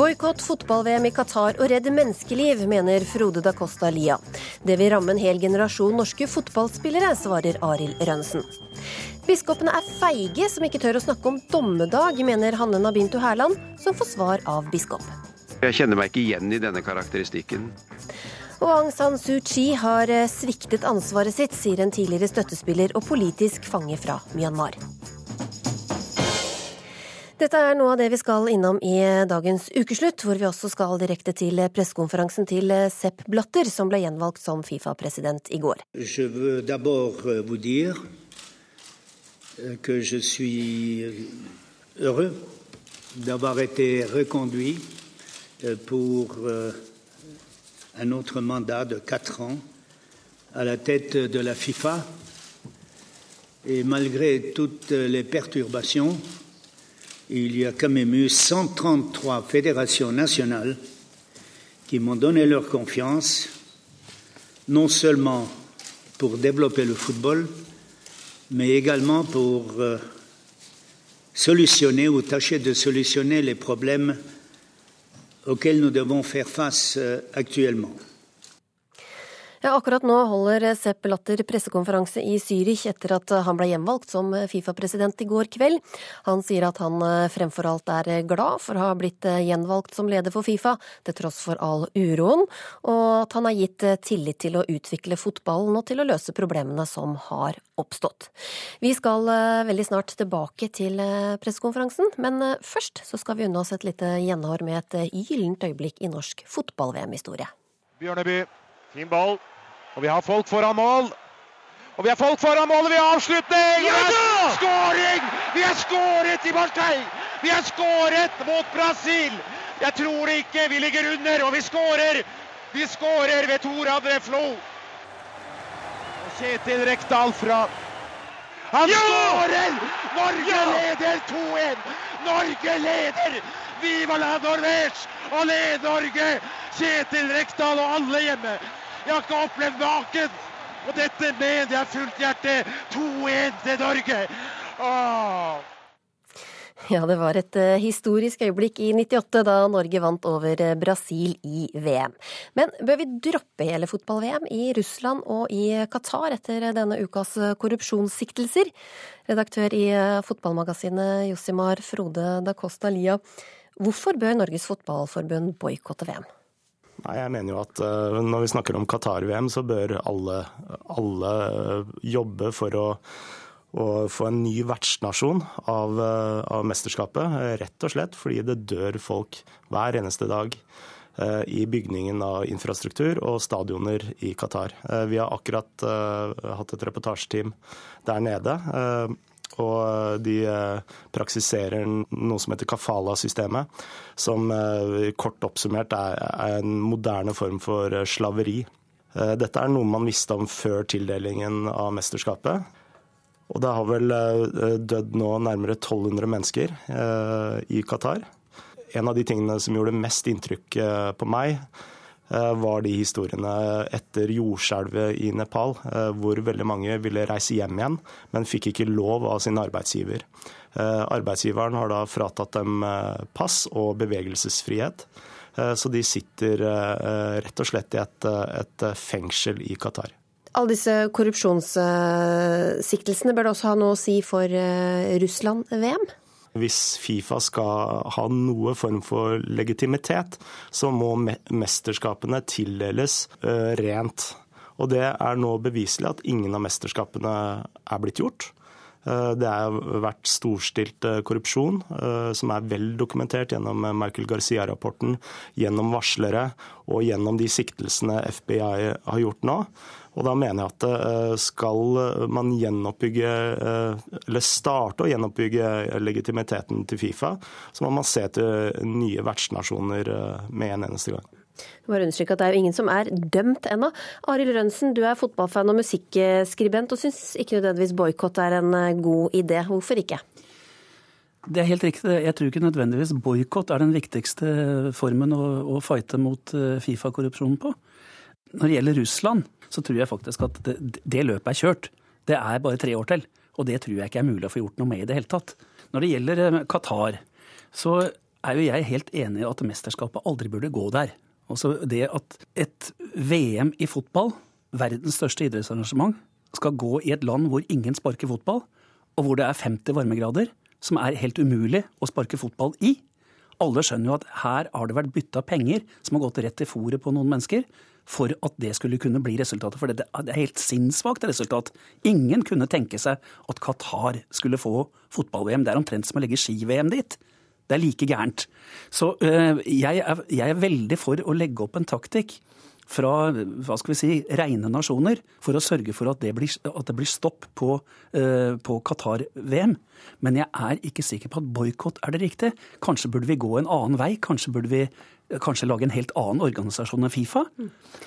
Boikott fotball-VM i Qatar og redd menneskeliv, mener Frode da Costa Lia. Det vil ramme en hel generasjon norske fotballspillere, svarer Arild Rønnsen. Biskopene er feige som ikke tør å snakke om dommedag, mener Hanne Nabintu Hærland, som får svar av biskop. Jeg kjenner meg ikke igjen i denne karakteristikken. Og Aung San Suu Kyi har eh, sviktet ansvaret sitt, sier en tidligere støttespiller og politisk fange fra Myanmar. Er vi i dagens ukeslutt, hvor vi også skal direkte Sepp som som Fifa-president i går. Je veux d'abord euh, vous dire euh, que je suis heureux d'avoir été reconduit euh, pour un autre mandat de quatre ans à la tête de la FIFA. Et malgré toutes les perturbations, il y a quand même eu 133 fédérations nationales qui m'ont donné leur confiance, non seulement pour développer le football, mais également pour euh, solutionner ou tâcher de solutionner les problèmes auxquels nous devons faire face euh, actuellement. Ja, akkurat nå holder Sepp Latter pressekonferanse i Zürich etter at han ble gjenvalgt som Fifa-president i går kveld. Han sier at han eh, fremfor alt er glad for å ha blitt eh, gjenvalgt som leder for Fifa, til tross for all uroen, og at han er gitt eh, tillit til å utvikle fotballen og til å løse problemene som har oppstått. Vi skal veldig snart tilbake til pressekonferansen, men først så skal vi unne oss et lite gjenhår med et gyllent øyeblikk i norsk fotball-VM-historie. Bjørneby, fin ball. Og vi har folk foran mål. Og vi har folk foran mål, og vi har avslutning! Ja, da! Skåring! Vi har skåret i Marseille! Vi har skåret mot Brasil! Jeg tror det ikke. Vi ligger under, og vi skårer! Vi skårer ved Tor André Flo. Og Kjetil Rekdal fra Han ja! skårer! Norge ja! leder 2-1! Norge leder! Viva la Norvège! Og led Norge! Kjetil Rekdal og alle hjemme. Jeg har ikke opplevd maken! Og dette mener jeg fullt hjerte. 2-1 til Norge! Åh. Ja, det var et uh, historisk øyeblikk i 98 da Norge vant over uh, Brasil i VM. Men bør vi droppe hele fotball-VM i Russland og i Qatar etter denne ukas korrupsjonssiktelser? Redaktør i fotballmagasinet Josimar Frode da Costa Lia. Hvorfor bør Norges Fotballforbund boikotte VM? Nei, jeg mener jo at uh, Når vi snakker om Qatar-VM, så bør alle, alle jobbe for å, å, få en ny vertsnasjon av, uh, av, mesterskapet. Rett og slett fordi det dør folk hver eneste dag uh, i bygningen av infrastruktur og stadioner i Qatar. Vi har akkurat hatt et reportasjeteam der nede og de eh, praksiserer noe som heter kafala-systemet, som eh, kort oppsummert er en moderne form for eh, slaveri. Dette er noe man visste om før tildelingen av mesterskapet. Og det har vel dødd nå nærmere 1200 mennesker i Qatar. En av de tingene som gjorde mest inntrykk på meg, Eh, var de historiene etter jordskjelvet i Nepal, eh, hvor veldig mange ville reise hjem igjen, men fikk ikke lov av sin arbeidsgiver. Eh, arbeidsgiveren har da fratatt dem pass og bevegelsesfrihet. Så de sitter rett og slett i et, et fengsel i Qatar. Alle disse korrupsjonssiktelsene bør det også ha noe å si for Russland-VM? Hvis Fifa skal ha noe form for legitimitet, så må mesterskapene tildeles uh, rent. Og det er nå beviselig at ingen av mesterskapene er blitt gjort. Eh, det har vært storstilt eh, korrupsjon, som er vel dokumentert gjennom Michael Garcia-rapporten, gjennom varslere og gjennom de siktelsene FBI har gjort nå. Og da mener jeg at eh, skal man gjenoppbygge, eh, eller starte å gjenoppbygge legitimiteten til Fifa, så må man se til nye vertsnasjoner eh, med en eneste gang. Bare understreke at Det er jo ingen som er dømt ennå. Arild Rønsen, du er fotballfan og musikkskribent, og syns ikke nødvendigvis boikott er en god idé. Hvorfor ikke? Det er helt riktig. Jeg tror ikke nødvendigvis boikott er den viktigste formen å, å fighte mot Fifa-korrupsjonen på. Når det gjelder Russland, så tror jeg faktisk at det, det løpet er kjørt. Det er bare tre år til. Og det tror jeg ikke er mulig å få gjort noe med i det hele tatt. Når det gjelder eh, Qatar, så er jo jeg helt enig i at mesterskapet aldri burde gå der. Altså det at et VM i fotball, verdens største idrettsarrangement, skal gå i et land hvor ingen sparker fotball, og hvor det er 50 varmegrader, som er helt umulig å sparke fotball i. Alle skjønner jo at her har det vært bytta penger som har gått rett til fòret på noen mennesker for at det skulle kunne bli resultatet. For det er helt sinnssvakt resultat. Ingen kunne tenke seg at Qatar skulle få fotball-VM. Det er omtrent som å legge ski-VM dit. Det er like gærent. Så øh, jeg, er, jeg er veldig for å legge opp en taktikk fra hva skal vi si, rene nasjoner for å sørge for at det blir, at det blir stopp på, uh, på Qatar-VM. Men jeg er ikke sikker på at boikott er det riktige. Kanskje burde vi gå en annen vei. Kanskje burde vi kanskje lage en helt annen organisasjon enn Fifa.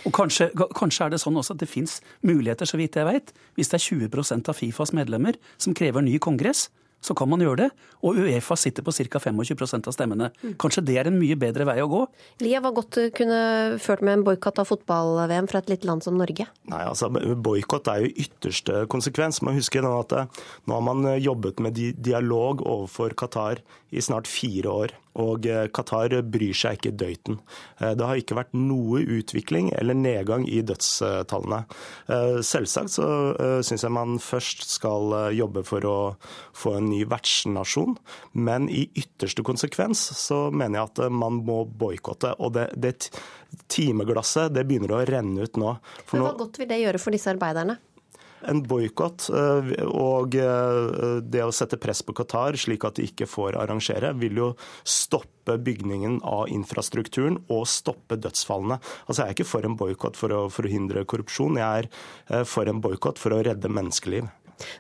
Og kanskje, kanskje er det sånn også at det fins muligheter, så vidt jeg vet, hvis det er 20% av Fifas medlemmer som krever ny kongress, så kan man gjøre det. Og Uefa sitter på ca. 25% av stemmene. Kanskje det er en mye bedre vei å gå? Lia, hva godt kunne ført med en boikott av fotball-VM fra et lite land som Norge? Nei, altså Boikott er jo ytterste konsekvens. Man husker nå at eh, nå har man eh, jobbet med dialog overfor Qatar i snart fire år. Og eh, Qatar bryr seg ikke døyten. Det har ikke vært noe utvikling eller nedgang i dødstallene. Selvsagt så syns jeg man først skal jobbe for å få en ny vertsnasjon, men i ytterste konsekvens så mener jeg at man må boikotte. Og det, det timeglasset det begynner å renne ut nå. For men hva godt vil det gjøre for disse arbeiderne? En boikott eh, og eh, det å sette press på Qatar slik at de ikke får arrangere, vil jo stoppe bygningen av infrastrukturen og stoppe dødsfallene. Altså Jeg er ikke for en boikott for å forhindre korrupsjon, jeg er eh, for en boikott for å redde menneskeliv.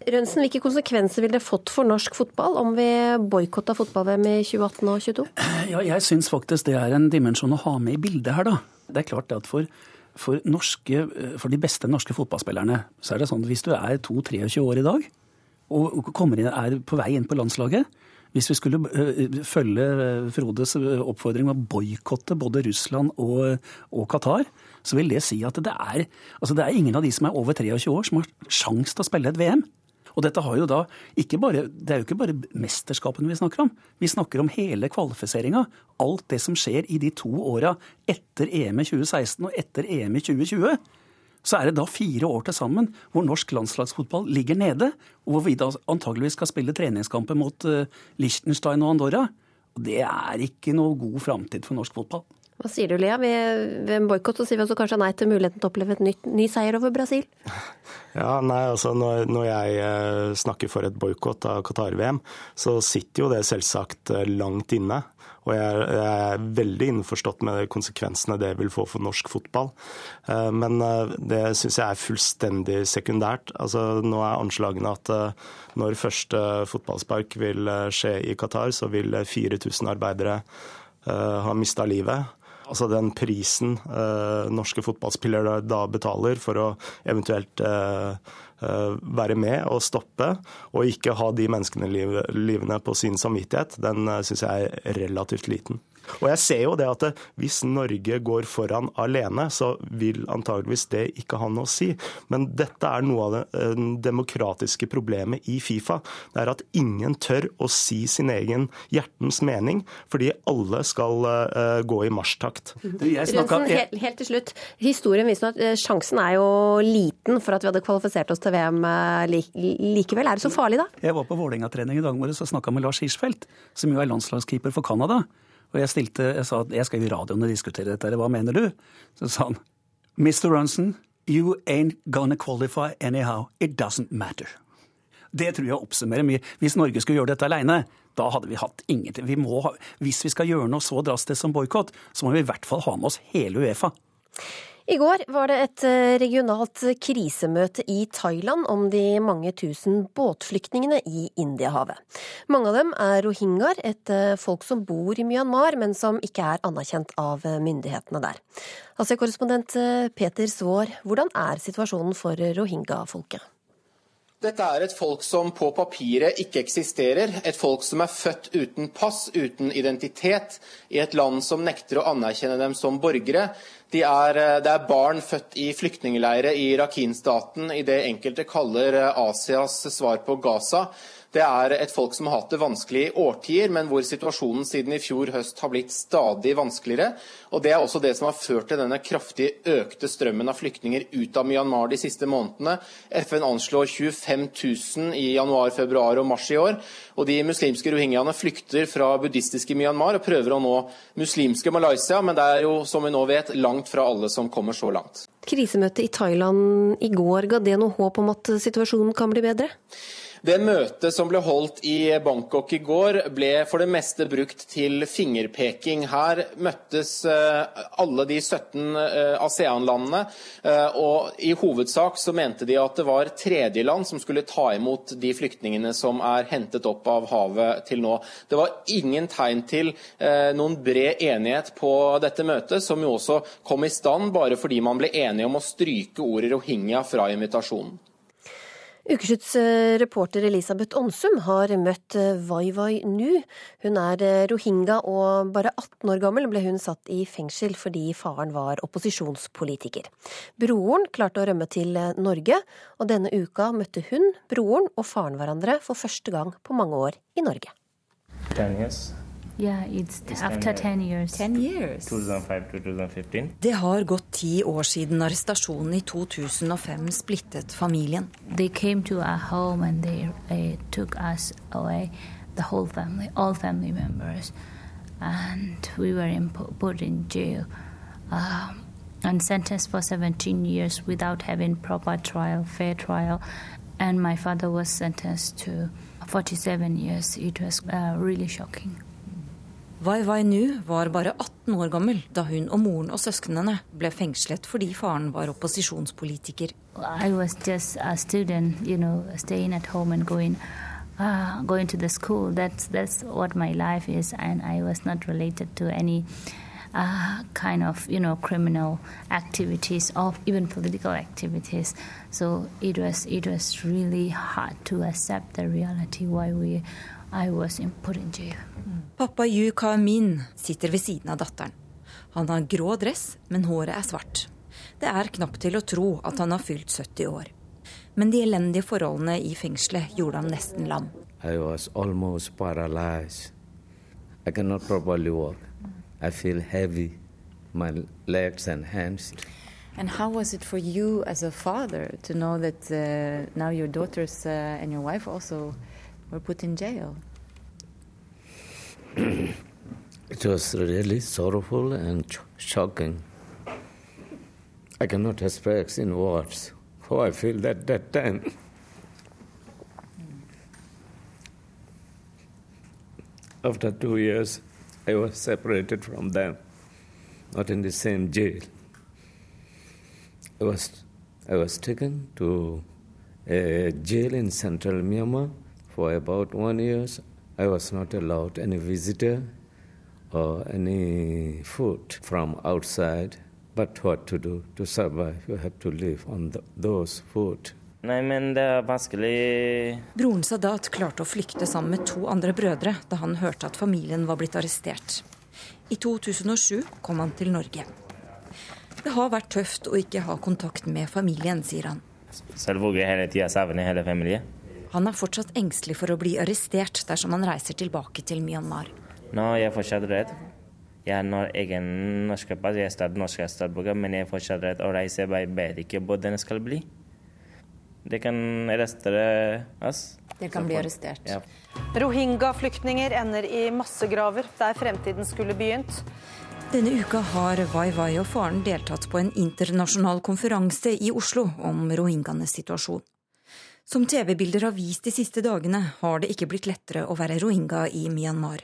Rønsen, Hvilke konsekvenser ville det fått for norsk fotball om vi boikotta fotball-VM i 2018 og 2022? Ja, jeg syns faktisk det er en dimensjon å ha med i bildet her, da. Det er klart at for for, norske, for, de beste norske fotballspillerne så er det sånn at hvis du er 2-23 år i dag og inn, er på vei inn på landslaget Hvis vi skulle uh, følge øh, Frodes øh, oppfordring om å boikotte både Russland og, og, Qatar, så vil det si at det er, altså det er ingen av de som er over 23 år, som har sjanse til å spille et VM. Og dette har jo da ikke bare, Det er jo ikke bare mesterskapene vi snakker om. Vi snakker om hele kvalifiseringa. Alt det som skjer i de to åra etter EM i 2016 og etter EM i 2020. Så er det da fire år til sammen hvor norsk landslagsfotball ligger nede, og hvor vi da antageligvis skal spille treningskamper mot uh, Liechtenstein og Andorra. Det er ikke noe god framtid for norsk fotball. Hva sier du, Lea? Ved, en boikott sier vi også kanskje nei til muligheten til å oppleve et nytt, ny seier over Brasil? Ja, nei, altså når, når jeg eh, snakker for et boikott av Qatar-VM, så sitter jo det selvsagt eh, langt inne. Og jeg, jeg er veldig innforstått med konsekvensene det vil få for norsk fotball. Eh, men det syns jeg er fullstendig sekundært. Altså, nå er anslagene at når første fotballspark vil skje i Qatar, så vil 4000 arbeidere ha mista livet. Altså den prisen eh, norske fotballspillere da betaler for å eventuelt eh, være med og stoppe, og ikke ha de menneskene livene på sin samvittighet, den eh, syns jeg er relativt liten. Og jeg ser jo det at Hvis Norge går foran alene, så vil antageligvis det ikke ha noe å si. Men dette er noe av det eh, demokratiske problemet i Fifa. Det er at ingen tør å si sin egen hjertens mening, fordi alle skal gå i marsjtakt. Helt, helt, til slutt. Historien viser at eh, sjansen er jo liten for at vi hadde kvalifisert oss til VM likevel. Er det så farlig, da? Jeg var på Vålerenga-trening i dag morges og snakka med Lars Hirschfeldt, som jo er landslagskeeper for Canada. Og jeg, stilte, jeg sa at jeg skal i radioen og diskutere dette, hva mener du? Så sa han Mr. Runson, you ain't gonna qualify anyhow. It doesn't matter. Det tror jeg oppsummerer mye. Hvis Norge skulle gjøre dette alene, da hadde vi hatt ingenting. Vi ha, hvis vi skal gjøre noe så drastisk som boikott, så må vi i hvert fall ha med oss hele Uefa. I går var det et eh, regionalt krisemøte i Thailand om de mange tusen båtflyktningene i Indiahavet. Mange av dem er rohingyaer, et eh, folk som bor i Myanmar, men som ikke er anerkjent av eh, myndighetene der. Asia-korrespondent Peter Svaar, hvordan er situasjonen for rohingya-folket? Dette er et folk som på papiret ikke eksisterer. Et folk som er født uten pass, uten identitet, i et land som nekter å anerkjenne dem som borgere. De er, eh, det er barn født i flyktningleirer i Rakhine-staten, i det enkelte kaller eh, Asias svar på Gaza. Det er et folk som har hatt det vanskelig i årtier, men hvor situasjonen siden i fjor høst har blitt stadig vanskeligere. Og Det er også det som har ført til denne kraftig økte strømmen av flyktninger ut av Myanmar de siste månedene. FN anslår 25 000 i januar, februar og mars i år. Og De muslimske rohingyaene flykter fra buddhistiske Myanmar og prøver å nå muslimske Malaysia, men det er jo, som vi nå vet, langt fra alle som kommer så langt. Krisemøtet i Thailand i går, ga det noe håp om at situasjonen kan bli bedre? Det møtet som ble holdt i Bangkok i går, ble for det meste brukt til fingerpeking. Her møttes eh, alle de 17 eh, ASEAN-landene, eh, og i hovedsak så mente de at det var tredjeland som skulle ta imot de flyktningene som er hentet opp av havet til nå. Det var ingen tegn til noen bred enighet på dette møtet, som jo også kom i stand bare fordi man ble enige om å stryke ordet rohingya fra invitasjonen. Ukeslutt's eh, reporter Elisabeth Onsum har møtt eh, Vai Vai Nu. Hun er eh, rohingya, og bare 18 år gammel ble hun satt i fengsel fordi faren var opposisjonspolitiker. Broren klarte å rømme til Norge, og denne uka møtte hun, broren og faren hverandre for første gang på mange år i Norge. Yes. Yeah, it's after 10 years. 10 years. 2005 2015. Det har gått ti år siden arrestasjonen i 2005 splittet familien. They came to our home and they, they took us away, the whole family, all family members. And we were in, put in jail um, and sentenced for 17 years without having proper trial, fair trial. And my father was sentenced to 47 years. It was uh, really shocking. Wai Wai Nu var bare 18 år gammel da hun og moren og søsknene ble fengslet fordi faren var opposisjonspolitiker. Student, you know, going, uh, going. That's that's uh, kind of you know criminal activities or even political activities. So it was it was really hard to accept the reality why we I was put in jail. Pappa Yu Ka-min sitter ved siden av datteren. Han har grå dress, men håret er svart. Det er knapt til å tro at han har fylt 70 år. Men de elendige forholdene i fengselet gjorde ham nesten lam. I was almost paralyzed. I cannot properly walk. I feel heavy, my legs and hands. And how was it for you as a father to know that uh, now your daughters uh, and your wife also were put in jail? it was really sorrowful and shocking. I cannot express in words how I feel at that time. After two years, I was separated from them, not in the same jail. I was, I was taken to a jail in central Myanmar for about one year. I was not allowed any visitor or any food from outside. But what to do to survive? You have to live on the, those food. Nei, men det er vanskelig Broren Sadat klarte å flykte sammen med to andre brødre da han hørte at familien var blitt arrestert. I 2007 kom han til Norge. Det har vært tøft å ikke ha kontakt med familien, sier han. Selvfølgelig hele tida savner hele familien. Han er fortsatt engstelig for å bli arrestert dersom han reiser tilbake til Myanmar. Nå er jeg fortsatt redd. Jeg har egen norsk pass, jeg er norsk statsborger, men jeg er fortsatt redd å reise. Jeg vet ikke hvordan det skal bli. Det kan arrestere oss. Det kan bli arrestert. Ja. Rohingya-flyktninger ender i massegraver der fremtiden skulle begynt. Denne uka har Wai Wai og faren deltatt på en internasjonal konferanse i Oslo om rohingyaenes situasjon. Som TV-bilder har vist de siste dagene, har det ikke blitt lettere å være rohingya i Myanmar.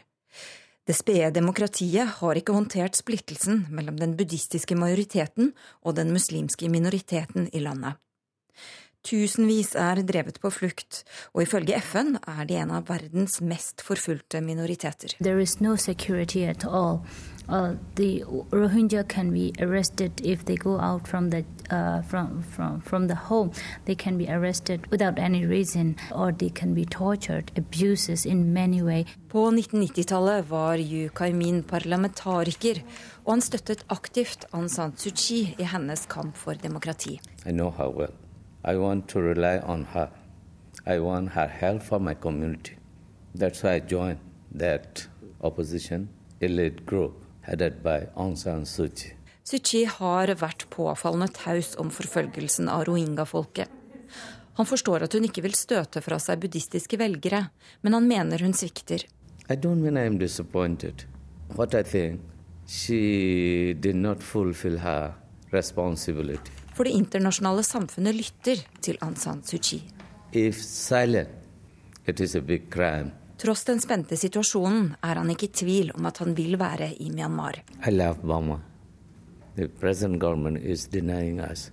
Det spede demokratiet har ikke håndtert splittelsen mellom den buddhistiske majoriteten og den muslimske minoriteten i landet. Tusenvis er drevet på flukt, og ifølge FN er de en av verdens mest forfulgte minoriteter. There is no security at all. Uh, the Rohingya can be arrested if they go out from the uh, from, from from the home. They can be arrested without any reason, or they can be tortured, abuses in many way. På 1990-tallet var Yu Kaimin parlamentariker, og han støttet aktivt Aung San Suu Kyi i hennes kamp for demokrati. I know her well. I want to rely on her. I want her help for my community. That's why I joined that opposition elite group headed by Aung San Suu Kyi. Suu Kyi har vært påfallende taus om forfølgelsen av rohingya-folket. Han forstår at hun ikke vil støte fra seg buddhistiske velgere, men han mener hun svikter. I don't mean I'm disappointed. What I think, she did not fulfill her responsibility. For det internasjonale samfunnet lytter til Aung San Suu Kyi. Silent. Tross den spente situasjonen er han ikke i tvil om at han vil være i Myanmar. I love Burma. The present government is denying us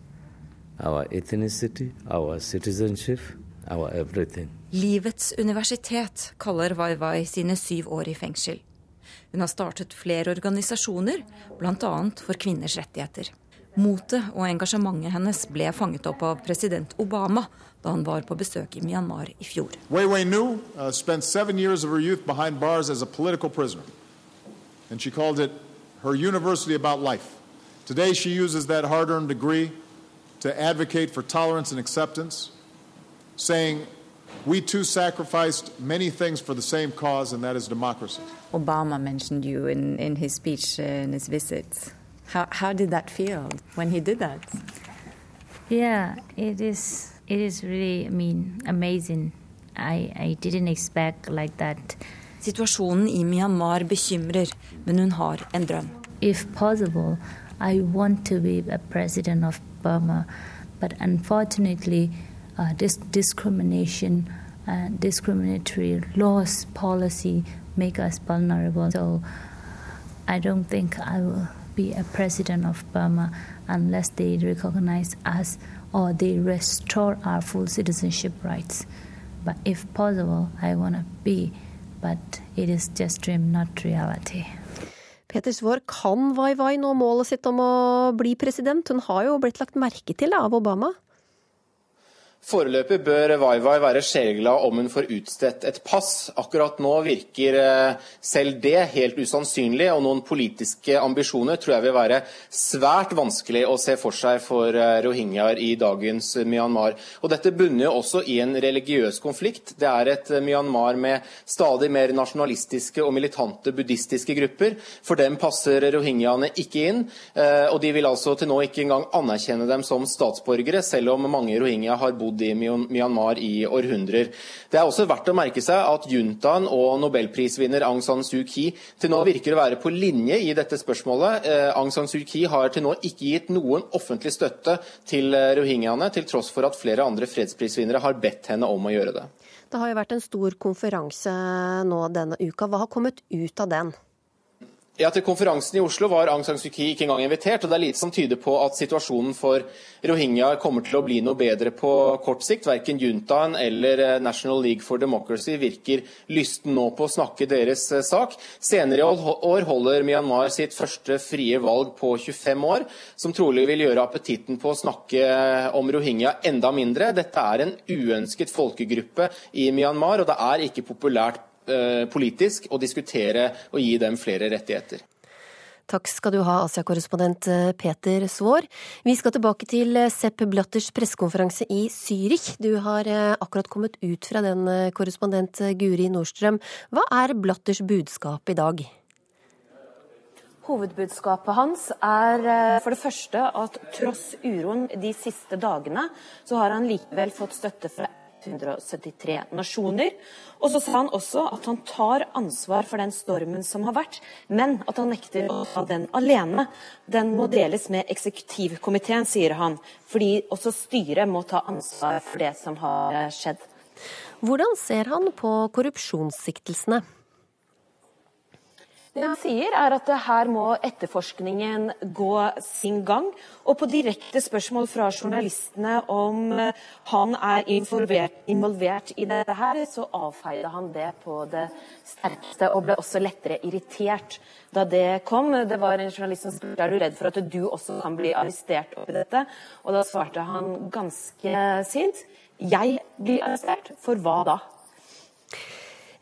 our ethnicity, our citizenship, our everything. Livets universitet kaller Wai Wai sine syv år i fengsel. Hun har startet flere organisasjoner, bl.a. for kvinners rettigheter. Motet og engasjementet hennes ble fanget opp av president Obama da han var på besøk i Myanmar i fjor. Wei Wei Nu uh, spent seven years of her youth behind bars as a political prisoner. And she called it her university about life. Today she uses that hard earned degree to advocate for tolerance and acceptance, saying, We too sacrificed many things for the same cause, and that is democracy. Obama mentioned you in, in his speech, uh, in his visit. How, how did that feel when he did that? Yeah, it is. It is really, I mean, amazing. I, I didn't expect like that. Situasjonen i Myanmar bekymrer, men hun har en drøm. If possible, I want to be a president of Burma, but unfortunately, uh, this discrimination, uh, discriminatory laws, policy make us vulnerable. So I don't think I will be a president of Burma unless they recognize us or they restore our full citizenship rights. But if possible, I want to be, but it is just dream, not reality. Peter Svaar, kan Wai Wai nå målet sitt om å bli president? Hun har jo blitt lagt merke til av Obama. Foreløpig bør Wai være sjeleglad om hun får utstedt et pass. Akkurat nå virker eh, selv det helt usannsynlig, og noen politiske ambisjoner tror jeg vil være svært vanskelig å se for seg for eh, rohingyaer i dagens Myanmar. Og Dette bunner jo også i en religiøs konflikt. Det er et Myanmar med stadig mer nasjonalistiske og militante buddhistiske grupper. For dem passer rohingyaene ikke inn, eh, og de vil altså til nå ikke engang anerkjenne dem som statsborgere, selv om mange rohingya har bodd i Myanmar i århundrer. Det er også verdt å merke seg at juntaen og nobelprisvinner Aung San Suu Kyi til nå virker å være på linje i dette spørsmålet. Eh, Aung San Suu Kyi har til nå ikke gitt noen offentlig støtte til rohingyaene, til tross for at flere andre fredsprisvinnere har bedt henne om å gjøre det. Det har jo vært en stor konferanse nå denne uka. Hva har kommet ut av den? Ja, Til konferansen i Oslo var Aung San Suu Kyi ikke engang invitert. og Det er lite som tyder på at situasjonen for rohingya kommer til å bli noe bedre på kort sikt. Verken juntaen eller eh, National League for Democracy virker lysten nå på å snakke deres eh, sak. Senere i år holder Myanmar sitt første frie valg på 25 år, som trolig vil gjøre appetitten på å snakke eh, om rohingya enda mindre. Dette er en uønsket folkegruppe i Myanmar, og det er ikke populært politisk og diskutere og gi dem flere rettigheter. Takk skal du ha, Asia-korrespondent Peter Svaar. Vi skal tilbake til Sepp Blatters pressekonferanse i Zürich. Du har akkurat kommet ut fra den, korrespondent Guri Nordstrøm. Hva er Blatters budskap i dag? Hovedbudskapet hans er for det første at tross uroen de siste dagene, så har han likevel fått støtte fra 173 nasjoner. Og så sa han også at han tar ansvar for den stormen som har vært, men at han nekter å ta den alene. Den må deles med eksekutivkomiteen, sier han, fordi også styret må ta ansvar for det som har skjedd. Hvordan ser han på korrupsjonssiktelsene? Det han sier, er at her må etterforskningen gå sin gang. Og på direkte spørsmål fra journalistene om eh, han er involvert, involvert i dette her, så avfeide han det på det sterkeste, og ble også lettere irritert da det kom. Det var en journalist som spurte er du redd for at du også kan bli arrestert oppi dette, og da svarte han ganske sint jeg blir arrestert, for hva da?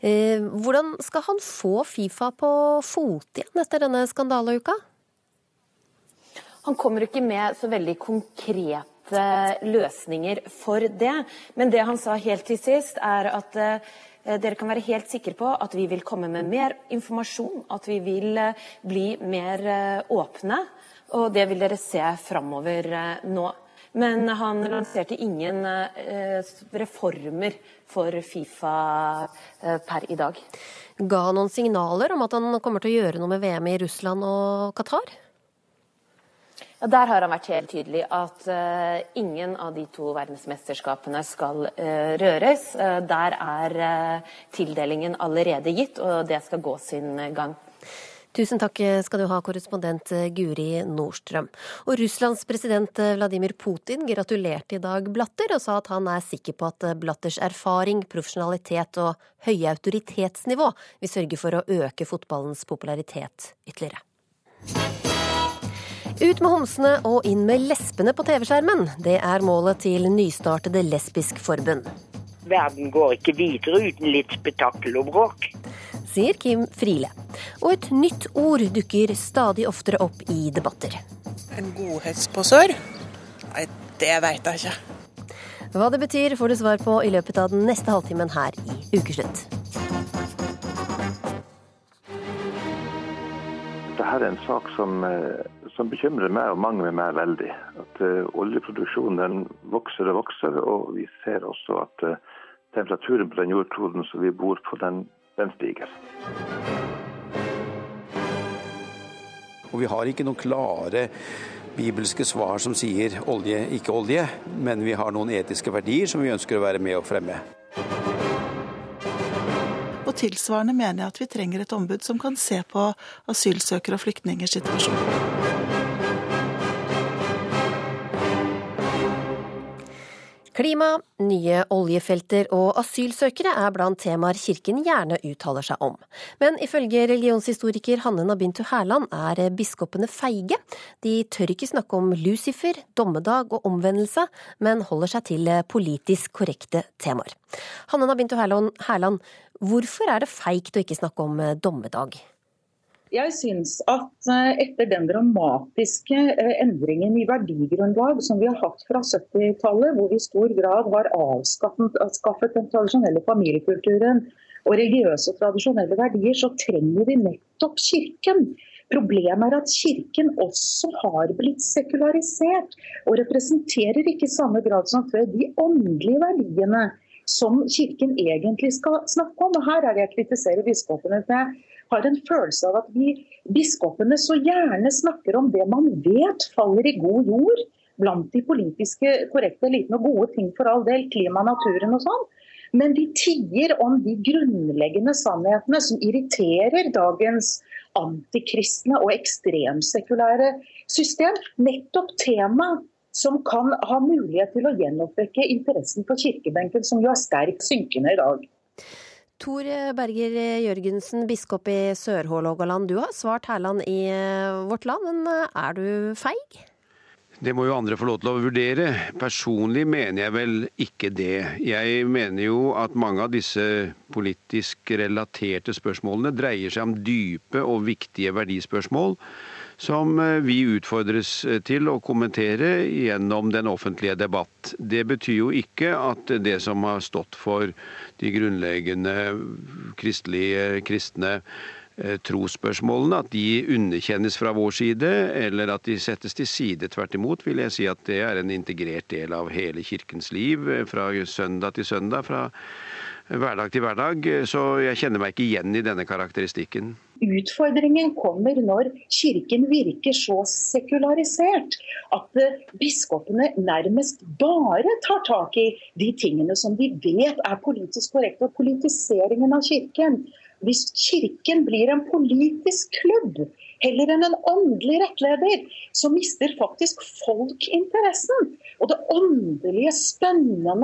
Eh, hvordan skal han få Fifa på fot igjen etter denne skandaleuka? Han kommer ikke med så veldig konkrete løsninger for det. Men det han sa helt til sist, er at eh, dere kan være helt sikre på at vi vil komme med mer informasjon, at vi vil eh, bli mer åpne. Og det vil dere se framover nå. Men han lanserte ingen reformer for Fifa eh, per i dag. Ga han noen signaler om at han kommer til å gjøre noe med VM i Russland og Qatar? Ja, der har han vært helt tydelig at uh, ingen av de to verdensmesterskapene skal uh, røres. Uh, der er tildelingen allerede gitt, og det skal gå sin gang. Tusen takk skal du ha, korrespondent Guri Nordstrøm. Og Russlands president Vladimir Putin gratulerte i dag Blatter, og sa at han er sikker på at Blatters erfaring, profesjonalitet og høye autoritetsnivå vil sørge for å øke fotballens popularitet ytterligere. Ut med homsene og inn med lesbene på TV-skjermen. Det er målet til nystartede Lesbisk forbund. Verden går ikke videre uten litt spetakkel og bråk sier Kim Friele. Og et nytt ord dukker stadig oftere opp i debatter. En godhetsposør? Nei, det veit jeg ikke. Hva det betyr, får du svar på i løpet av den neste halvtimen her i Ukeslutt. Dette er en sak som, eh, som, bekymrer meg og mange med meg veldig. At uh, Oljeproduksjonen vokser og vokser, og vi ser også at uh, temperaturen på den jordkloden som vi bor på, den den stiger. Og Vi har ikke noen klare bibelske svar som sier olje, ikke olje, men vi har noen etiske verdier som vi ønsker å være med og fremme. Og tilsvarende mener jeg at vi trenger et ombud som kan se på asylsøkere og flyktningers situasjon. Klima, nye oljefelter og asylsøkere er blant temaer kirken gjerne uttaler seg om. Men ifølge religionshistoriker Hanne Nabintu Hærland er biskopene feige. De tør ikke snakke om Lucifer, dommedag og omvendelse, men holder seg til politisk korrekte temaer. Hanne Nabintu Hærland, hvorfor er det feigt å ikke snakke om dommedag? Jeg syns at eh, etter den dramatiske eh, endringen i verdigrunnlag som vi har hatt fra 70-tallet, hvor vi i stor grad har avskaffet den tradisjonelle familiekulturen og religiøse og tradisjonelle verdier, så trenger vi nettopp Kirken. Problemet er at Kirken også har blitt sekularisert, og representerer ikke i samme grad som før de åndelige verdiene som Kirken egentlig skal snakke om. Og Her er det jeg kritiserer biskopene. jeg har en følelse av at vi biskopene så gjerne snakker om det man vet faller i god jord blant de politiske korrekte elitene, og gode ting for all del, klima, naturen og sånn. Men de tier om de grunnleggende sannhetene som irriterer dagens antikristne og ekstremsekulære system. Nettopp tema som kan ha mulighet til å gjenoppvekke interessen på kirkebenken, som jo er sterkt synkende i dag. Tor Berger Jørgensen, biskop i Sør-Hålogaland. Du har svart Hærland i eh, Vårt Land, men eh, er du feig? Det må jo andre få lov til å vurdere. Personlig mener jeg vel ikke det. Jeg mener jo at mange av disse politisk relaterte spørsmålene dreier seg om dype og viktige verdispørsmål som eh, vi utfordres eh, til å kommentere gjennom den offentlige debatt. Det betyr jo ikke at det som har stått for de grunnleggende kristelige, kristne eh, trosspørsmålene, at de underkjennes fra vår side, eller at de settes til side. Tvert imot vil jeg si at det er en integrert del av hele kirkens liv fra søndag til søndag. fra hverdag til hverdag, så jeg kjenner meg ikke igjen i denne karakteristikken. Utfordringen kommer når kirken virker så sekularisert at eh, biskopene nærmest bare tar tak i de tingene som de vet er politisk korrekte. Og politiseringen av kirken hvis Kirken blir en politisk klubb heller enn en åndelig rettleder, så mister faktisk folk interessen. Og det åndelige, spennende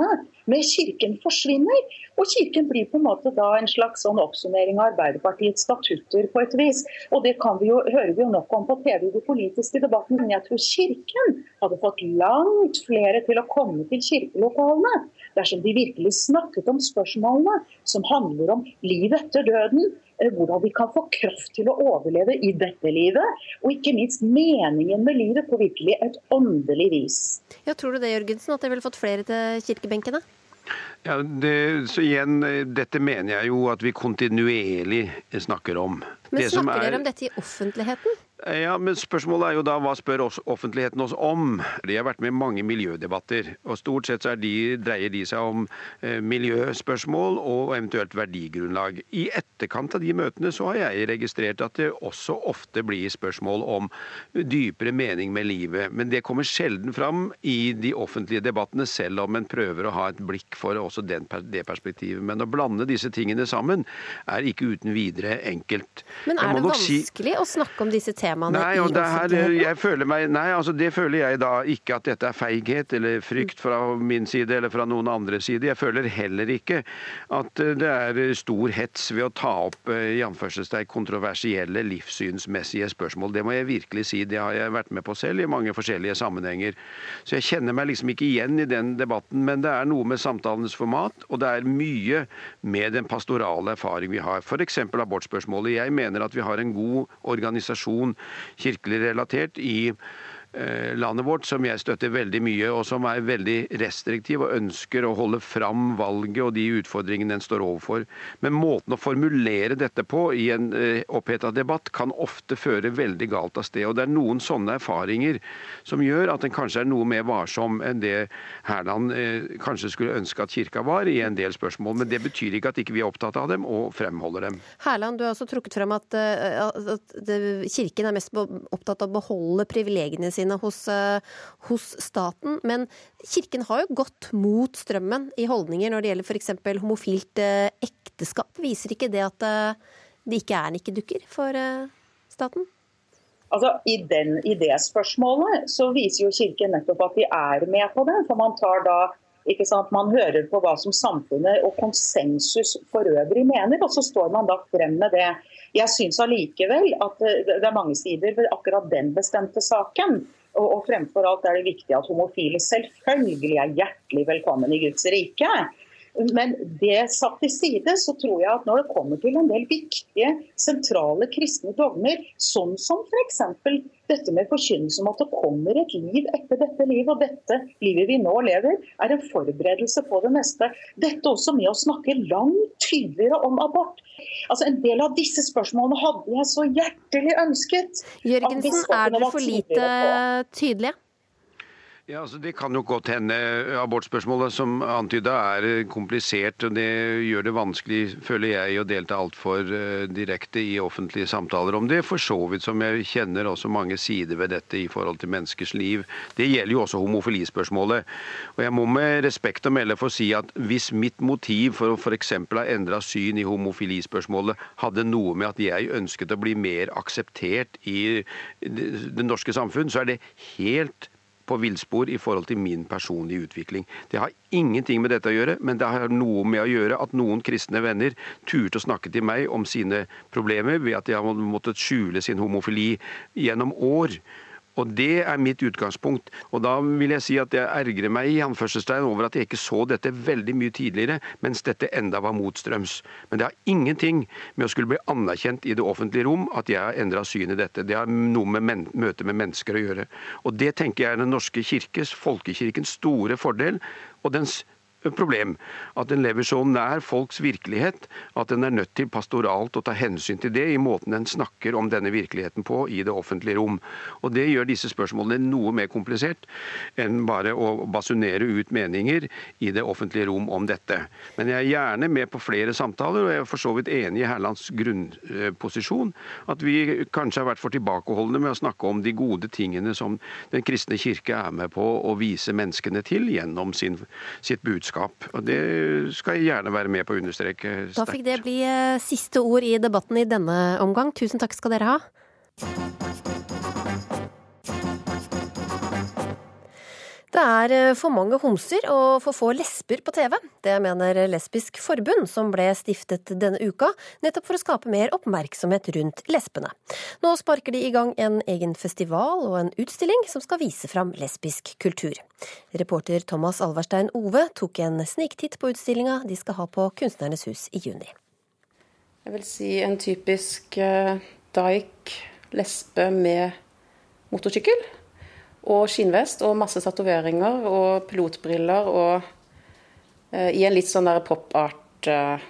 med Kirken forsvinner. Og Kirken blir på en måte da en slags sånn oppsummering av Arbeiderpartiets statutter på et vis. Og det vi jo, hører vi jo nok om på TV i den politiske debatten. Men jeg tror Kirken hadde fått langt flere til å komme til kirkelokalene dersom de virkelig snakket om spørsmålene som handler om liv etter døden, hvordan vi kan få kraft til å overleve i dette livet, og ikke minst meningen med livet på virkelig et åndelig vis. Ja, Tror du det, Jørgensen, at det ville fått flere til kirkebenkene? Ja, det, så igjen, Dette mener jeg jo at vi kontinuerlig snakker om. Men snakker er... dere om dette i offentligheten? Ja, men Spørsmålet er jo da hva spør oss, offentligheten oss om? De har vært med i mange miljødebatter. og Stort sett så de, dreier de seg om eh, miljøspørsmål og eventuelt verdigrunnlag. I etterkant av de møtene så har jeg registrert at det også ofte blir spørsmål om dypere mening med livet. Men det kommer sjelden fram i de offentlige debattene, selv om en prøver å ha et blikk for også den, det perspektivet. Men å blande disse tingene sammen er ikke uten videre enkelt. Men er det vanskelig si... å snakke om disse temaene? Temaene nei, i her, Jeg føler meg, nei, altså det føler jeg da ikke at dette er feighet eller frykt fra min side eller fra noen andre side. Jeg føler heller ikke at eh, det er stor hets ved å ta opp eh, i anførselstegn kontroversielle livssynsmessige spørsmål. Det må jeg virkelig si. Det har jeg vært med på selv i mange forskjellige sammenhenger. Så jeg kjenner meg liksom ikke igjen i den debatten. Men det er noe med samtalens format, og det er mye med den pastorale erfaring vi har. F.eks. abortspørsmålet. Jeg mener at vi har en god organisasjon kirkelig relatert i landet vårt, som jeg støtter veldig mye, og som er veldig restriktiv og ønsker å holde fram valget og de utfordringene den står overfor. Men måten å formulere dette på i en eh, oppheta debatt kan ofte føre veldig galt av sted. Og det er noen sånne erfaringer som gjør at en kanskje er noe mer varsom enn det Hærland eh, kanskje skulle ønske at kirka var i en del spørsmål. Men det betyr ikke at ikke vi er opptatt av dem og fremholder dem. Herland, du har også trukket frem at, at kirken er mest opptatt av å beholde privilegiene sine sine hos, eh, hos, staten. Men Kirken har jo gått mot strømmen i holdninger når det gjelder f.eks. homofilt eh, ekteskap. Viser ikke det at eh, det ikke er nikkedukker for staten? Altså, i, den, I det spørsmålet så viser jo Kirken nettopp at de er med på det. For man tar da? Man hører på hva som samfunnet og konsensus for øvrig mener, og så står man da frem med det. Jeg syns allikevel at det er mange sider ved akkurat den bestemte saken. Og, fremfor alt er det viktig at homofile selvfølgelig er hjertelig velkommen i Guds rike. Men det satt til side, så tror jeg at når det kommer til en del viktige, sentrale kristne dogmer, sånn som f.eks. dette med forkynnelse om at det kommer et liv etter dette livet, og dette livet vi nå lever, er en forberedelse på det neste. Dette også med å snakke langt tydeligere om abort. Altså En del av disse spørsmålene hadde jeg så hjertelig ønsket. Jørgensen, er dere for lite tydelige? Ja, altså Det kan jo godt hende. Abortspørsmålet som antyda er komplisert. og Det gjør det vanskelig, føler jeg, å delta altfor uh, direkte i offentlige samtaler om det. For så vidt som jeg kjenner også mange sider ved dette i forhold til menneskers liv. Det gjelder jo også homofilispørsmålet. Og Jeg må med respekt å melde få si at hvis mitt motiv for å f.eks. ha endra syn i homofilispørsmålet hadde noe med at jeg ønsket å bli mer akseptert i det norske samfunn, så er det helt på villspor i forhold til min personlige utvikling. Det har ingenting med dette å gjøre, men det har noe med å gjøre at noen kristne venner turte å snakke til meg om sine problemer ved at de har måttet skjule sin homofili gjennom år. Og Det er mitt utgangspunkt. Og Da vil jeg si at jeg ergrer meg i anførselstegn over at jeg ikke så dette veldig mye tidligere, mens dette enda var motstrøms. Men det har ingenting med å skulle bli anerkjent i det offentlige rom at jeg har endra syn i dette. Det har noe med møte med mennesker å gjøre. Og Det tenker jeg er Den norske kirkes, folkekirkens, store fordel og dens problem. At den lever så nær folks virkelighet at den er nødt til pastoralt å ta hensyn til det i måten den snakker om denne virkeligheten på i det offentlige rom. Og Det gjør disse spørsmålene noe mer komplisert enn bare å basunere ut meninger i det offentlige rom om dette. Men jeg er gjerne med på flere samtaler, og jeg er for så vidt enig i Herlands grunnposisjon. At vi kanskje har vært for tilbakeholdne med å snakke om de gode tingene som Den kristne kirke er med på å vise menneskene til gjennom sin, sitt budskap budskap. Og det skal jeg gjerne være med på å understreke Da fikk det bli eh, siste ord i debatten i denne omgang. Tusen takk skal dere ha. Det er eh, for mange homser og for få lesber på TV. Det mener Lesbisk forbund, som ble stiftet denne uka, nettopp for å skape mer oppmerksomhet rundt lesbene. Nå sparker de i gang en egen festival og en utstilling som skal vise fram lesbisk kultur. Reporter Thomas Alverstein Ove tok en sniktitt på utstillinga de skal ha på Kunstnernes hus i juni. Jeg vil si en typisk uh, daik lesbe med motorsykkel. Og skinnvest og masse tatoveringer og pilotbriller og uh, i en litt sånn pop art-setting.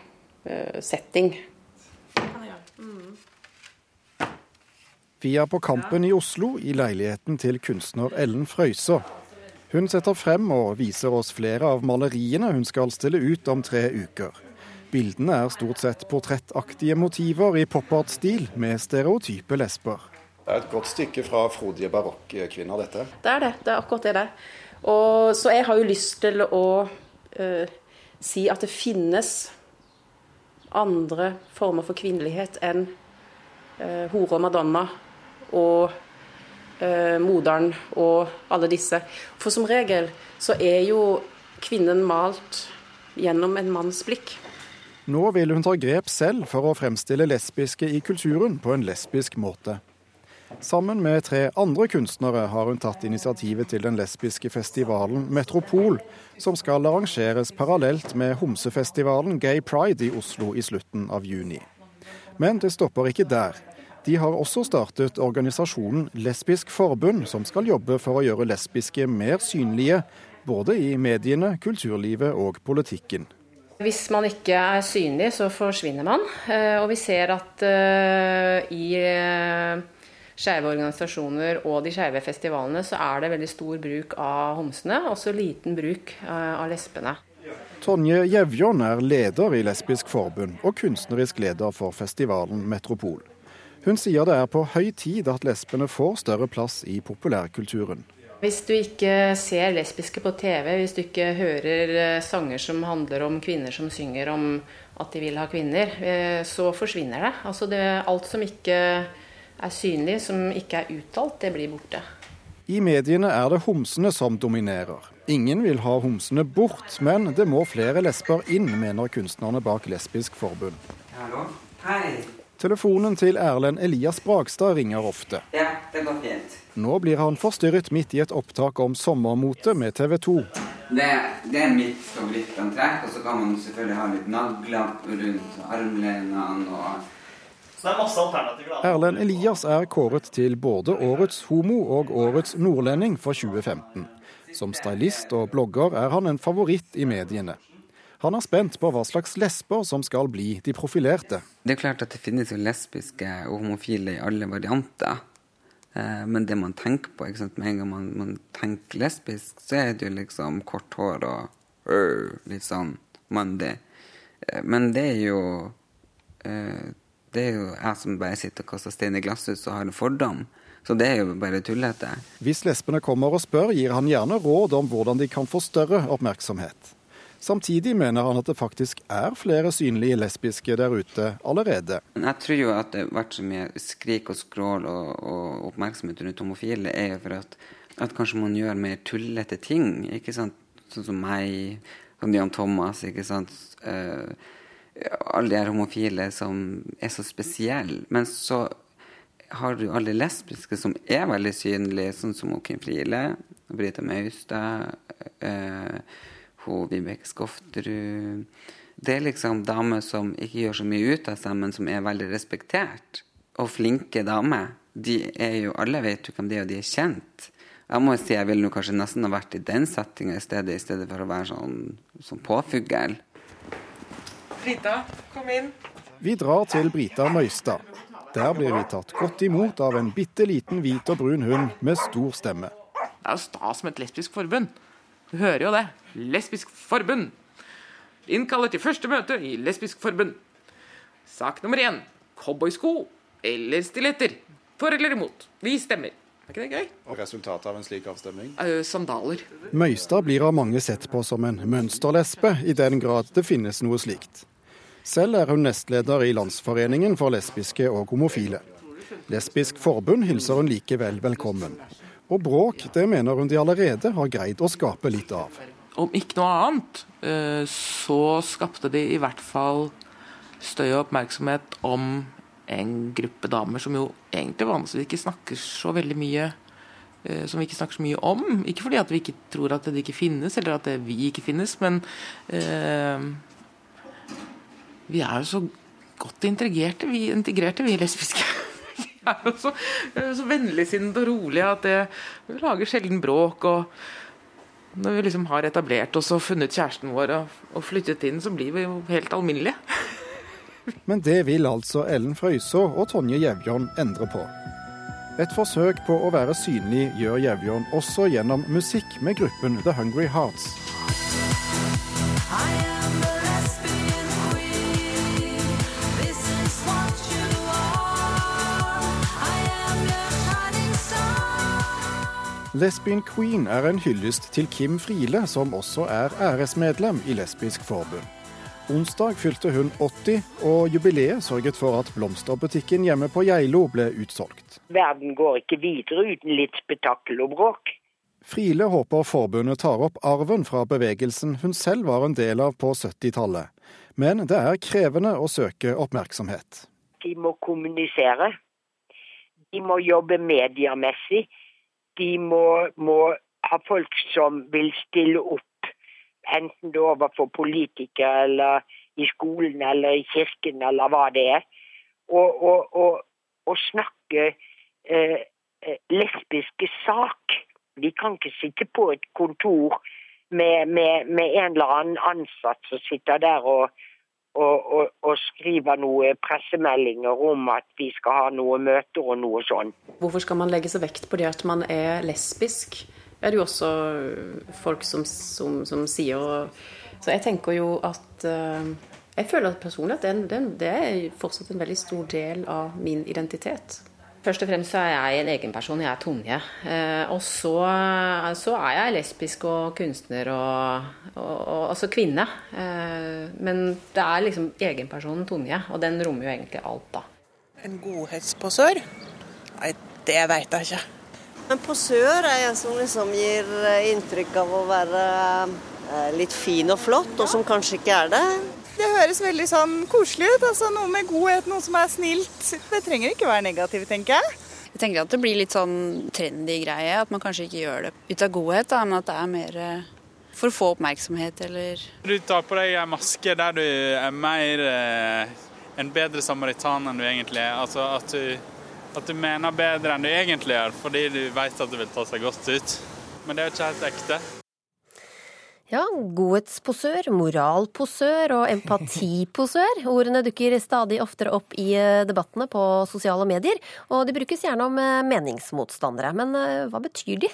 Vi er på Kampen i Oslo, i leiligheten til kunstner Ellen Frøysaa. Hun setter frem og viser oss flere av maleriene hun skal stille ut om tre uker. Bildene er stort sett portrettaktige motiver i pop-art-stil, med stereotype lesber. Det er et godt stykke fra frodige barokkvinner, dette. Det er det. Det er akkurat det det. Og, så jeg har jo lyst til å uh, si at det finnes andre former for kvinnelighet enn uh, hore og madonna og uh, moderen og alle disse. For som regel så er jo kvinnen malt gjennom en manns blikk. Nå vil hun ta grep selv for å fremstille lesbiske i kulturen på en lesbisk måte. Sammen med tre andre kunstnere har hun tatt initiativet til den lesbiske festivalen Metropol, som skal arrangeres parallelt med homsefestivalen Gay Pride i Oslo i slutten av juni. Men det stopper ikke der. De har også startet organisasjonen Lesbisk forbund, som skal jobbe for å gjøre lesbiske mer synlige, både i mediene, kulturlivet og politikken. Hvis man ikke er synlig, så forsvinner man. Og vi ser at i skeive organisasjoner og de skeive festivalene, så er det veldig stor bruk av homsene, og så liten bruk av lesbene. Tonje Gjevjon er leder i Lesbisk forbund og kunstnerisk leder for festivalen Metropol. Hun sier det er på høy tid at lesbene får større plass i populærkulturen. Hvis du ikke ser lesbiske på TV, hvis du ikke hører sanger som handler om kvinner som synger om at de vil ha kvinner, så forsvinner det. Altså det alt som ikke er synlig, som ikke er uttalt, det blir borte. I mediene er det homsene som dominerer. Ingen vil ha homsene bort, men det må flere lesber inn, mener kunstnerne bak Lesbisk forbund. Hallo. Hei. Telefonen til Erlend Elias Bragstad ringer ofte. Ja, det går fint. Nå blir han forstyrret midt i et opptak om sommermote med TV 2. Det, det er mitt favorittantrekk, og så kan man selvfølgelig ha litt nagler rundt armlenene og så det er masse alternativer da. Erlend Elias er kåret til både årets homo og årets nordlending for 2015. Som stylist og blogger er han en favoritt i mediene. Han er spent på hva slags lesber som skal bli de profilerte. Det er klart at det finnes jo lesbiske og homofile i alle varianter. Men det man tenker på ikke sant? med en gang man, man, tenker lesbisk, så er det jo liksom kort hår og øh, litt sånn mandig. Men det er jo øh, det er jo jeg som bare sitter og kaster stein i glasshus og har en fordom. Så det er jo bare tullete. Hvis lesbene kommer og spør, gir han gjerne råd om hvordan de kan få større oppmerksomhet. Samtidig mener han at det faktisk er flere synlige lesbiske der ute allerede. Jeg tror jo at det har vært så mye skrik og skrål og, og oppmerksomhet rundt homofile, er jo for at, at, kanskje man gjør mer tullete ting. ikke sant? Sånn som meg, sånn Jan Thomas. ikke sant? Uh, alle de her homofile som er så spesielle. Men så har du alle lesbiske som er veldig synlige, sånn som Kim Friele, Brita Maustad, eh, Vibeke Skofterud Det er liksom damer som ikke gjør så mye ut av seg, men som er veldig respektert. Og flinke damer. De er jo, Alle vet jo hvem de er, og de er kjent. Jeg må si jeg ville kanskje nesten ha vært i den settinga i stedet, i stedet for å være sånn, sånn påfugl. Brita, kom inn. Vi drar til Brita Møystad. Der blir vi tatt godt imot av en bitte liten hvit og brun hund med stor stemme. Det er jo stas med et lesbisk forbund. Du hører jo det. Lesbisk forbund. Innkaller til første møte i Lesbisk forbund. Sak nummer én. Cowboysko eller stiletter. For eller imot. Vi stemmer. Er ikke det gøy? Og resultatet av en slik avstemning? Uh, sandaler. Møystad blir av mange sett på som en mønsterlesbe, i den grad det finnes noe slikt. Selv er hun nestleder i Landsforeningen for lesbiske og homofile. Lesbisk forbund hilser hun likevel velkommen. Og bråk, det mener hun de allerede har greid å skape litt av. Om ikke noe annet, uh, så skapte de i hvert fall støy og oppmerksomhet om en gruppe damer som jo egentlig vanligvis ikke snakker så veldig mye eh, som vi ikke snakker så mye om. Ikke fordi at vi ikke tror at det ikke finnes, eller at det vi ikke finnes, men eh, vi er jo så godt integrerte, vi, integrerte, vi lesbiske. vi er jo så, så vennligsinnede og rolige at det, vi lager sjelden bråk. og Når vi liksom har etablert oss og funnet kjæresten vår og, og flyttet inn, så blir vi jo helt alminnelige. Men det vil altså Ellen Frøysaa og Tonje Gjevjon endre på. Et forsøk på å være synlig gjør Gjevjon også gjennom musikk med gruppen The Hungry Hearts. Lesbian Queen er en hyllest til Kim Friele, som også er æresmedlem i Lesbisk forbund. Onsdag fylte hun 80, og jubileet sørget for at blomsterbutikken hjemme på Geilo ble utsolgt. Verden går ikke videre uten litt spetakkel og bråk. Friele håper forbundet tar opp arven fra bevegelsen hun selv var en del av på 70-tallet. Men det er krevende å søke oppmerksomhet. De må kommunisere. De må jobbe mediemessig. De må, må ha folk som vil stille opp enten det overfor politikere eller i skolen eller i kirken eller hva det er. Og, og, og, og snakke eh, lesbiske sak. De kan ikke sitte på et kontor med, med, med en eller annen ansatt som sitter der og, og, skriver noen pressemeldinger om at vi skal ha noen møter og noe sånn. Hvorfor skal man legge så vekt på det at man er lesbisk? Det er det jo også folk som, som, som sier. så jeg tenker jo at uh, Jeg føler personlig at det, det, er fortsatt en veldig stor del av min identitet. Først og fremst så er jeg en egen person. Jeg er Tonje. Eh, og så, så, er jeg lesbisk og kunstner og, og, og altså kvinne. Eh, men det er liksom egenpersonen Tonje, og den rommer jo egentlig alt, da. En godhetsposør? Nei, det veit jeg ikke. En posør er en som liksom gir eh, inntrykk av å være litt fin og flott, og som kanskje ikke er det. Det høres veldig sånn koselig ut. altså Noe med godhet, noe som er snilt. Det trenger ikke være negativt, tenker jeg. Jeg tenker at det blir litt sånn trendy greie. At man kanskje ikke gjør det ut av godhet, da, men at det er mer eh, for å få oppmerksomhet, eller Du tar på deg en maske der du er mer en bedre samaritan enn du egentlig er. Altså at du at du mener bedre enn du egentlig gjør, fordi du vet at det vil ta seg godt ut. Men det er jo ikke helt ekte. Ja, godhetsposør, moralposør og empatiposør. Ordene dukker stadig oftere opp i eh, debattene på sosiale medier, og de brukes gjerne om eh, meningsmotstandere. Men eh, hva betyr de?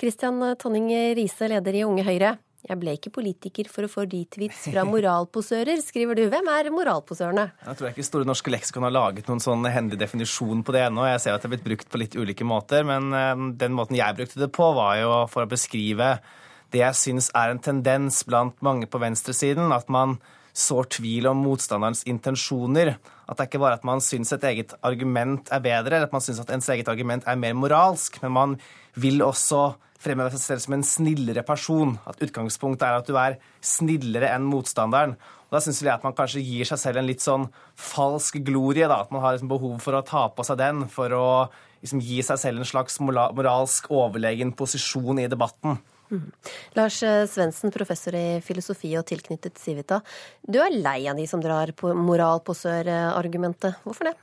Kristian Tonning Riise, leder i Unge Høyre. Jeg ble ikke politiker for å få retweets fra moralposører, skriver du. Hvem er moralposørene? Jeg tror ikke Store norske leksikon har laget noen sånn hendelig definisjon på det ennå. Jeg ser at det er blitt brukt på litt ulike måter, men den måten jeg brukte det på, var jo for å beskrive det jeg syns er en tendens blant mange på venstresiden. At man sår tvil om motstanderens intensjoner. At det er ikke bare at man syns et eget argument er bedre, eller at man syns at ens eget argument er mer moralsk, men man vil også fremheve seg selv som en snillere person. At utgangspunktet er at du er snillere enn motstanderen. Og Da syns vi at man kanskje gir seg selv en litt sånn falsk glorie. da, At man har liksom behov for å ta på seg den for å liksom gi seg selv en slags moralsk overlegen posisjon i debatten. Mm. Lars eh, Svendsen, professor i filosofi og tilknyttet Civita. Du er lei av de som drar på moralposør-argumentet. Hvorfor det?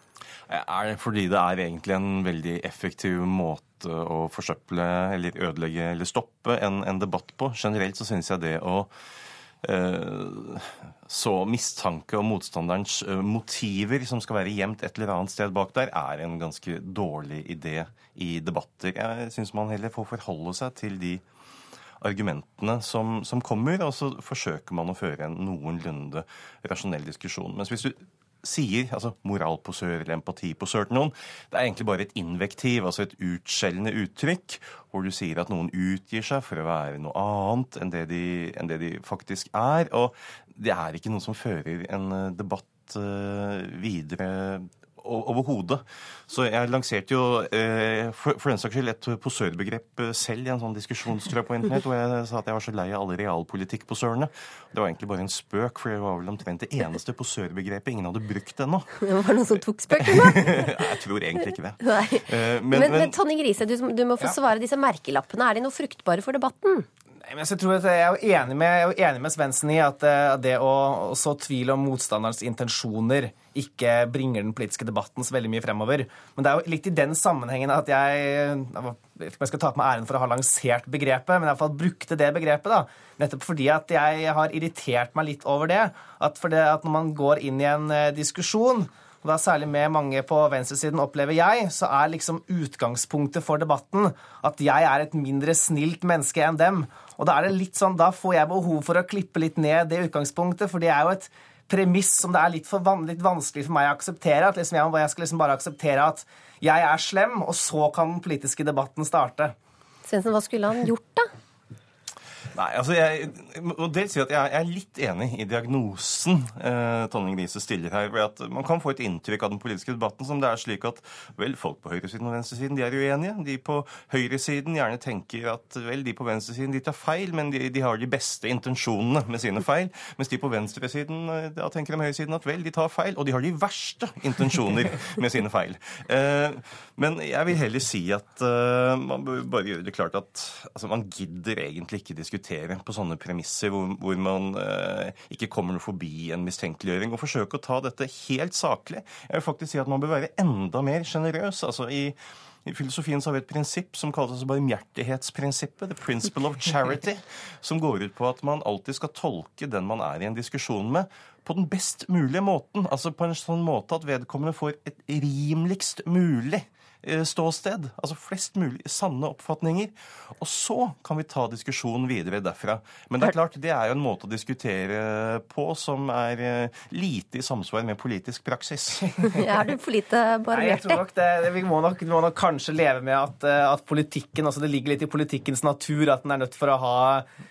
Er fordi det er egentlig en veldig effektiv måte å forsøple eller ødelegge eller stoppe en, en debatt på. Generelt så syns jeg det å eh, så mistanke om motstanderens eh, motiver som skal være gjemt et eller annet sted bak der, er en ganske dårlig idé i debatter. Jeg syns man heller får forholde seg til de argumentene som, som, kommer, og så forsøker man å føre en noenlunde rasjonell diskusjon. Mens hvis du sier, altså moralposør eller empatiposør til noen, det er egentlig bare et invektiv, altså et utskjellende uttrykk, hvor du sier at noen utgir seg for å være noe annet enn det de, enn det de faktisk er. Og det er ikke noe som fører en eh, debatt uh, videre overhodet. Så jeg lanserte jo eh, for, for, den saks skyld et posørbegrep eh, selv i en sånn diskusjonstrø på internett, hvor jeg sa at jeg var så lei av alle realpolitikk posørene. Det var egentlig bare en spøk, for det var vel omtrent det eneste posørbegrepet ingen hadde brukt ennå. Det var noen som tok spøken, da? jeg tror egentlig ikke det. Eh, men, men, men Tonning Riise, du, du, må få ja. svare disse merkelappene. Er de noe fruktbare for debatten? Men jeg tror at jeg er jo enig med, enig med Svendsen i at eh, det å, så tvil om motstanderens intensjoner ikke bringer den politiske debatten så veldig mye fremover. Men det er jo litt i den sammenhengen at jeg jeg skal ta på meg æren for å ha lansert begrepet, men i hvert fall brukte det begrepet. da, Nettopp fordi at jeg har irritert meg litt over det. At, det at når man går inn i en eh, diskusjon, og da særlig med mange på venstresiden, opplever jeg, så er liksom utgangspunktet for debatten at jeg er et mindre snilt menneske enn dem. Og da er det litt sånn, da får jeg behov for å klippe litt ned det utgangspunktet, for det er jo et premiss som det er litt, van litt vanskelig for meg å akseptere. At liksom jeg, jeg, skal liksom bare akseptere at jeg er slem, og så kan den politiske debatten starte. Svendsen, hva skulle han gjort, da? Nei, altså jeg må dels si at jeg er litt enig i diagnosen eh, Tonning Riise stiller her. ved at Man kan få et inntrykk av den politiske debatten som det er slik at vel, folk på høyresiden og venstresiden de er uenige. De på høyresiden gjerne tenker at vel, de på venstresiden de tar feil, men de, de har de beste intensjonene med sine feil. Mens de på venstresiden eh, da tenker om høyresiden at vel, de tar feil, og de har de verste intensjoner med sine feil. Eh, men jeg vil heller si at eh, man bør bare gjøre det klart at altså, man gidder egentlig ikke diskutere diskutere på sånne premisser hvor, hvor man eh, ikke kommer forbi en mistenkeliggjøring, og forsøke å ta dette helt saklig. Jeg vil faktisk si at man bør være enda mer sjenerøs. Altså i i filosofien så har vi et prinsipp som kalles altså barmhjertighetsprinsippet, the principle of charity, som går ut på at man alltid skal tolke den man er i en diskusjon med, på den best mulige måten. Altså på en sånn måte at vedkommende får et rimeligst mulig ståsted. Altså flest mulig sanne oppfatninger. Og så kan vi ta diskusjonen videre derfra. Men det er klart, det er jo en måte å diskutere på som er eh, lite i samsvar med politisk praksis. er du for lite barmhjertig? Vi må nok, vi må nok kanskje leve med at, eh, at politikken, altså det ligger litt i politikkens natur at den er nødt for å ha Eh,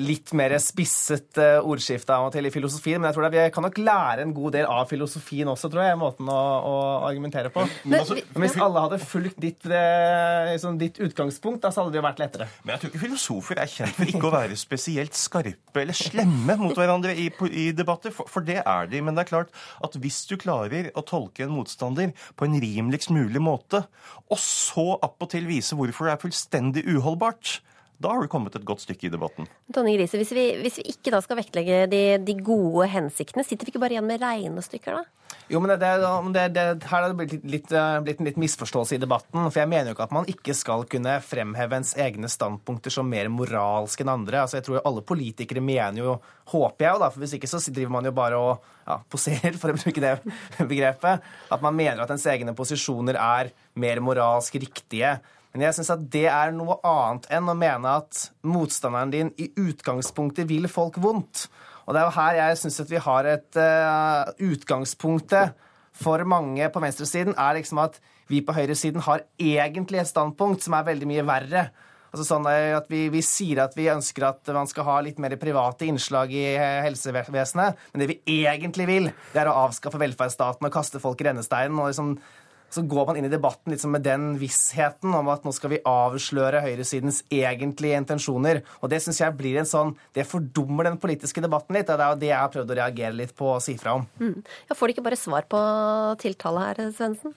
litt mer spisset eh, ordskifte av og til i filosofien. Men jeg tror det, vi kan nok lære en god del av filosofien også, tror jeg, måten å, å argumentere på. Men, altså, hvis alle hadde fulgt ditt, liksom, ditt utgangspunkt, da så hadde det jo vært lettere. Men jeg tror ikke filosofer er kjent for ikke å være spesielt skarpe eller slemme mot hverandre i, i debatter, for, for, det er de. Men det er klart at hvis du klarer å tolke en motstander på en rimeligst mulig måte, og så appåtil vise hvorfor det er fullstendig uholdbart, da har du kommet et godt stykke i debatten. Tonje Grise, hvis vi, hvis vi ikke da skal vektlegge de, de, gode hensiktene, sitter vi ikke bare igjen med regnestykker da? Jo, men det, det, det, Her har det blitt, litt, blitt, en litt misforståelse i debatten. For jeg mener jo ikke at man ikke skal kunne fremheve ens egne standpunkter som mer moralske enn andre. Altså, jeg tror jo alle politikere mener jo, håper jeg jo da, for hvis ikke så driver man jo bare og ja, poserer, for å bruke det begrepet. At man mener at ens egne posisjoner er mer moralsk riktige men jeg syns at det er noe annet enn å mene at motstanderen din i utgangspunktet vil folk vondt. Og det er jo her jeg syns at vi har et uh, Utgangspunktet for mange på venstresiden er liksom at vi på høyresiden har egentlig et standpunkt som er veldig mye verre. Altså sånn at vi, vi, sier at vi ønsker at man skal ha litt mer private innslag i helsevesenet, men det vi egentlig vil, det er å avskaffe velferdsstaten og kaste folk i rennesteinen og liksom så går man inn i debatten liksom med den vissheten om at nå skal vi avsløre høyresidens egentlige intensjoner. Og det syns jeg blir en sånn Det fordummer den politiske debatten litt. og Det er jo det jeg har prøvd å reagere litt på og si fra om. Mm. Får de ikke bare svar på tiltale her, Svendsen?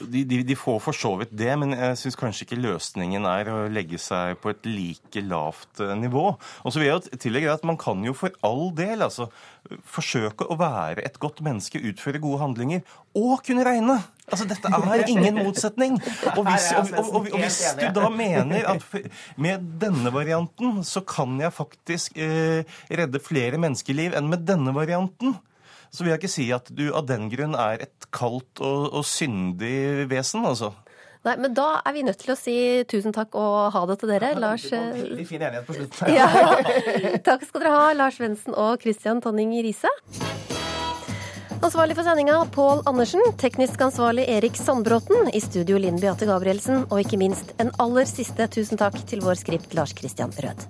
De, de, de, får for så vidt det, men jeg syns kanskje ikke løsningen er å legge seg på et like lavt eh, nivå. Og så vil jeg tillegge at Man kan jo for all del altså, forsøke å være et godt menneske, utføre gode handlinger og kunne regne. Altså, Dette er ingen motsetning. Og hvis, og, og, og, og hvis, du da mener at med denne varianten så kan jeg faktisk eh, redde flere menneskeliv enn med denne varianten, så vil jeg ikke si at du av den grunn er et kaldt og, og syndig vesen, altså. Nei, men da er vi nødt til å si tusen takk og ha det til dere. Lars Veldig fin enighet på slutten. ja. Takk skal dere ha, Lars Svendsen og Christian Tonning Riise. Ansvarlig for sendinga Pål Andersen, teknisk ansvarlig Erik Sandbråten, i studio Linn Beate Gabrielsen, og ikke minst en aller siste tusen takk til vår skript Lars Christian Rød.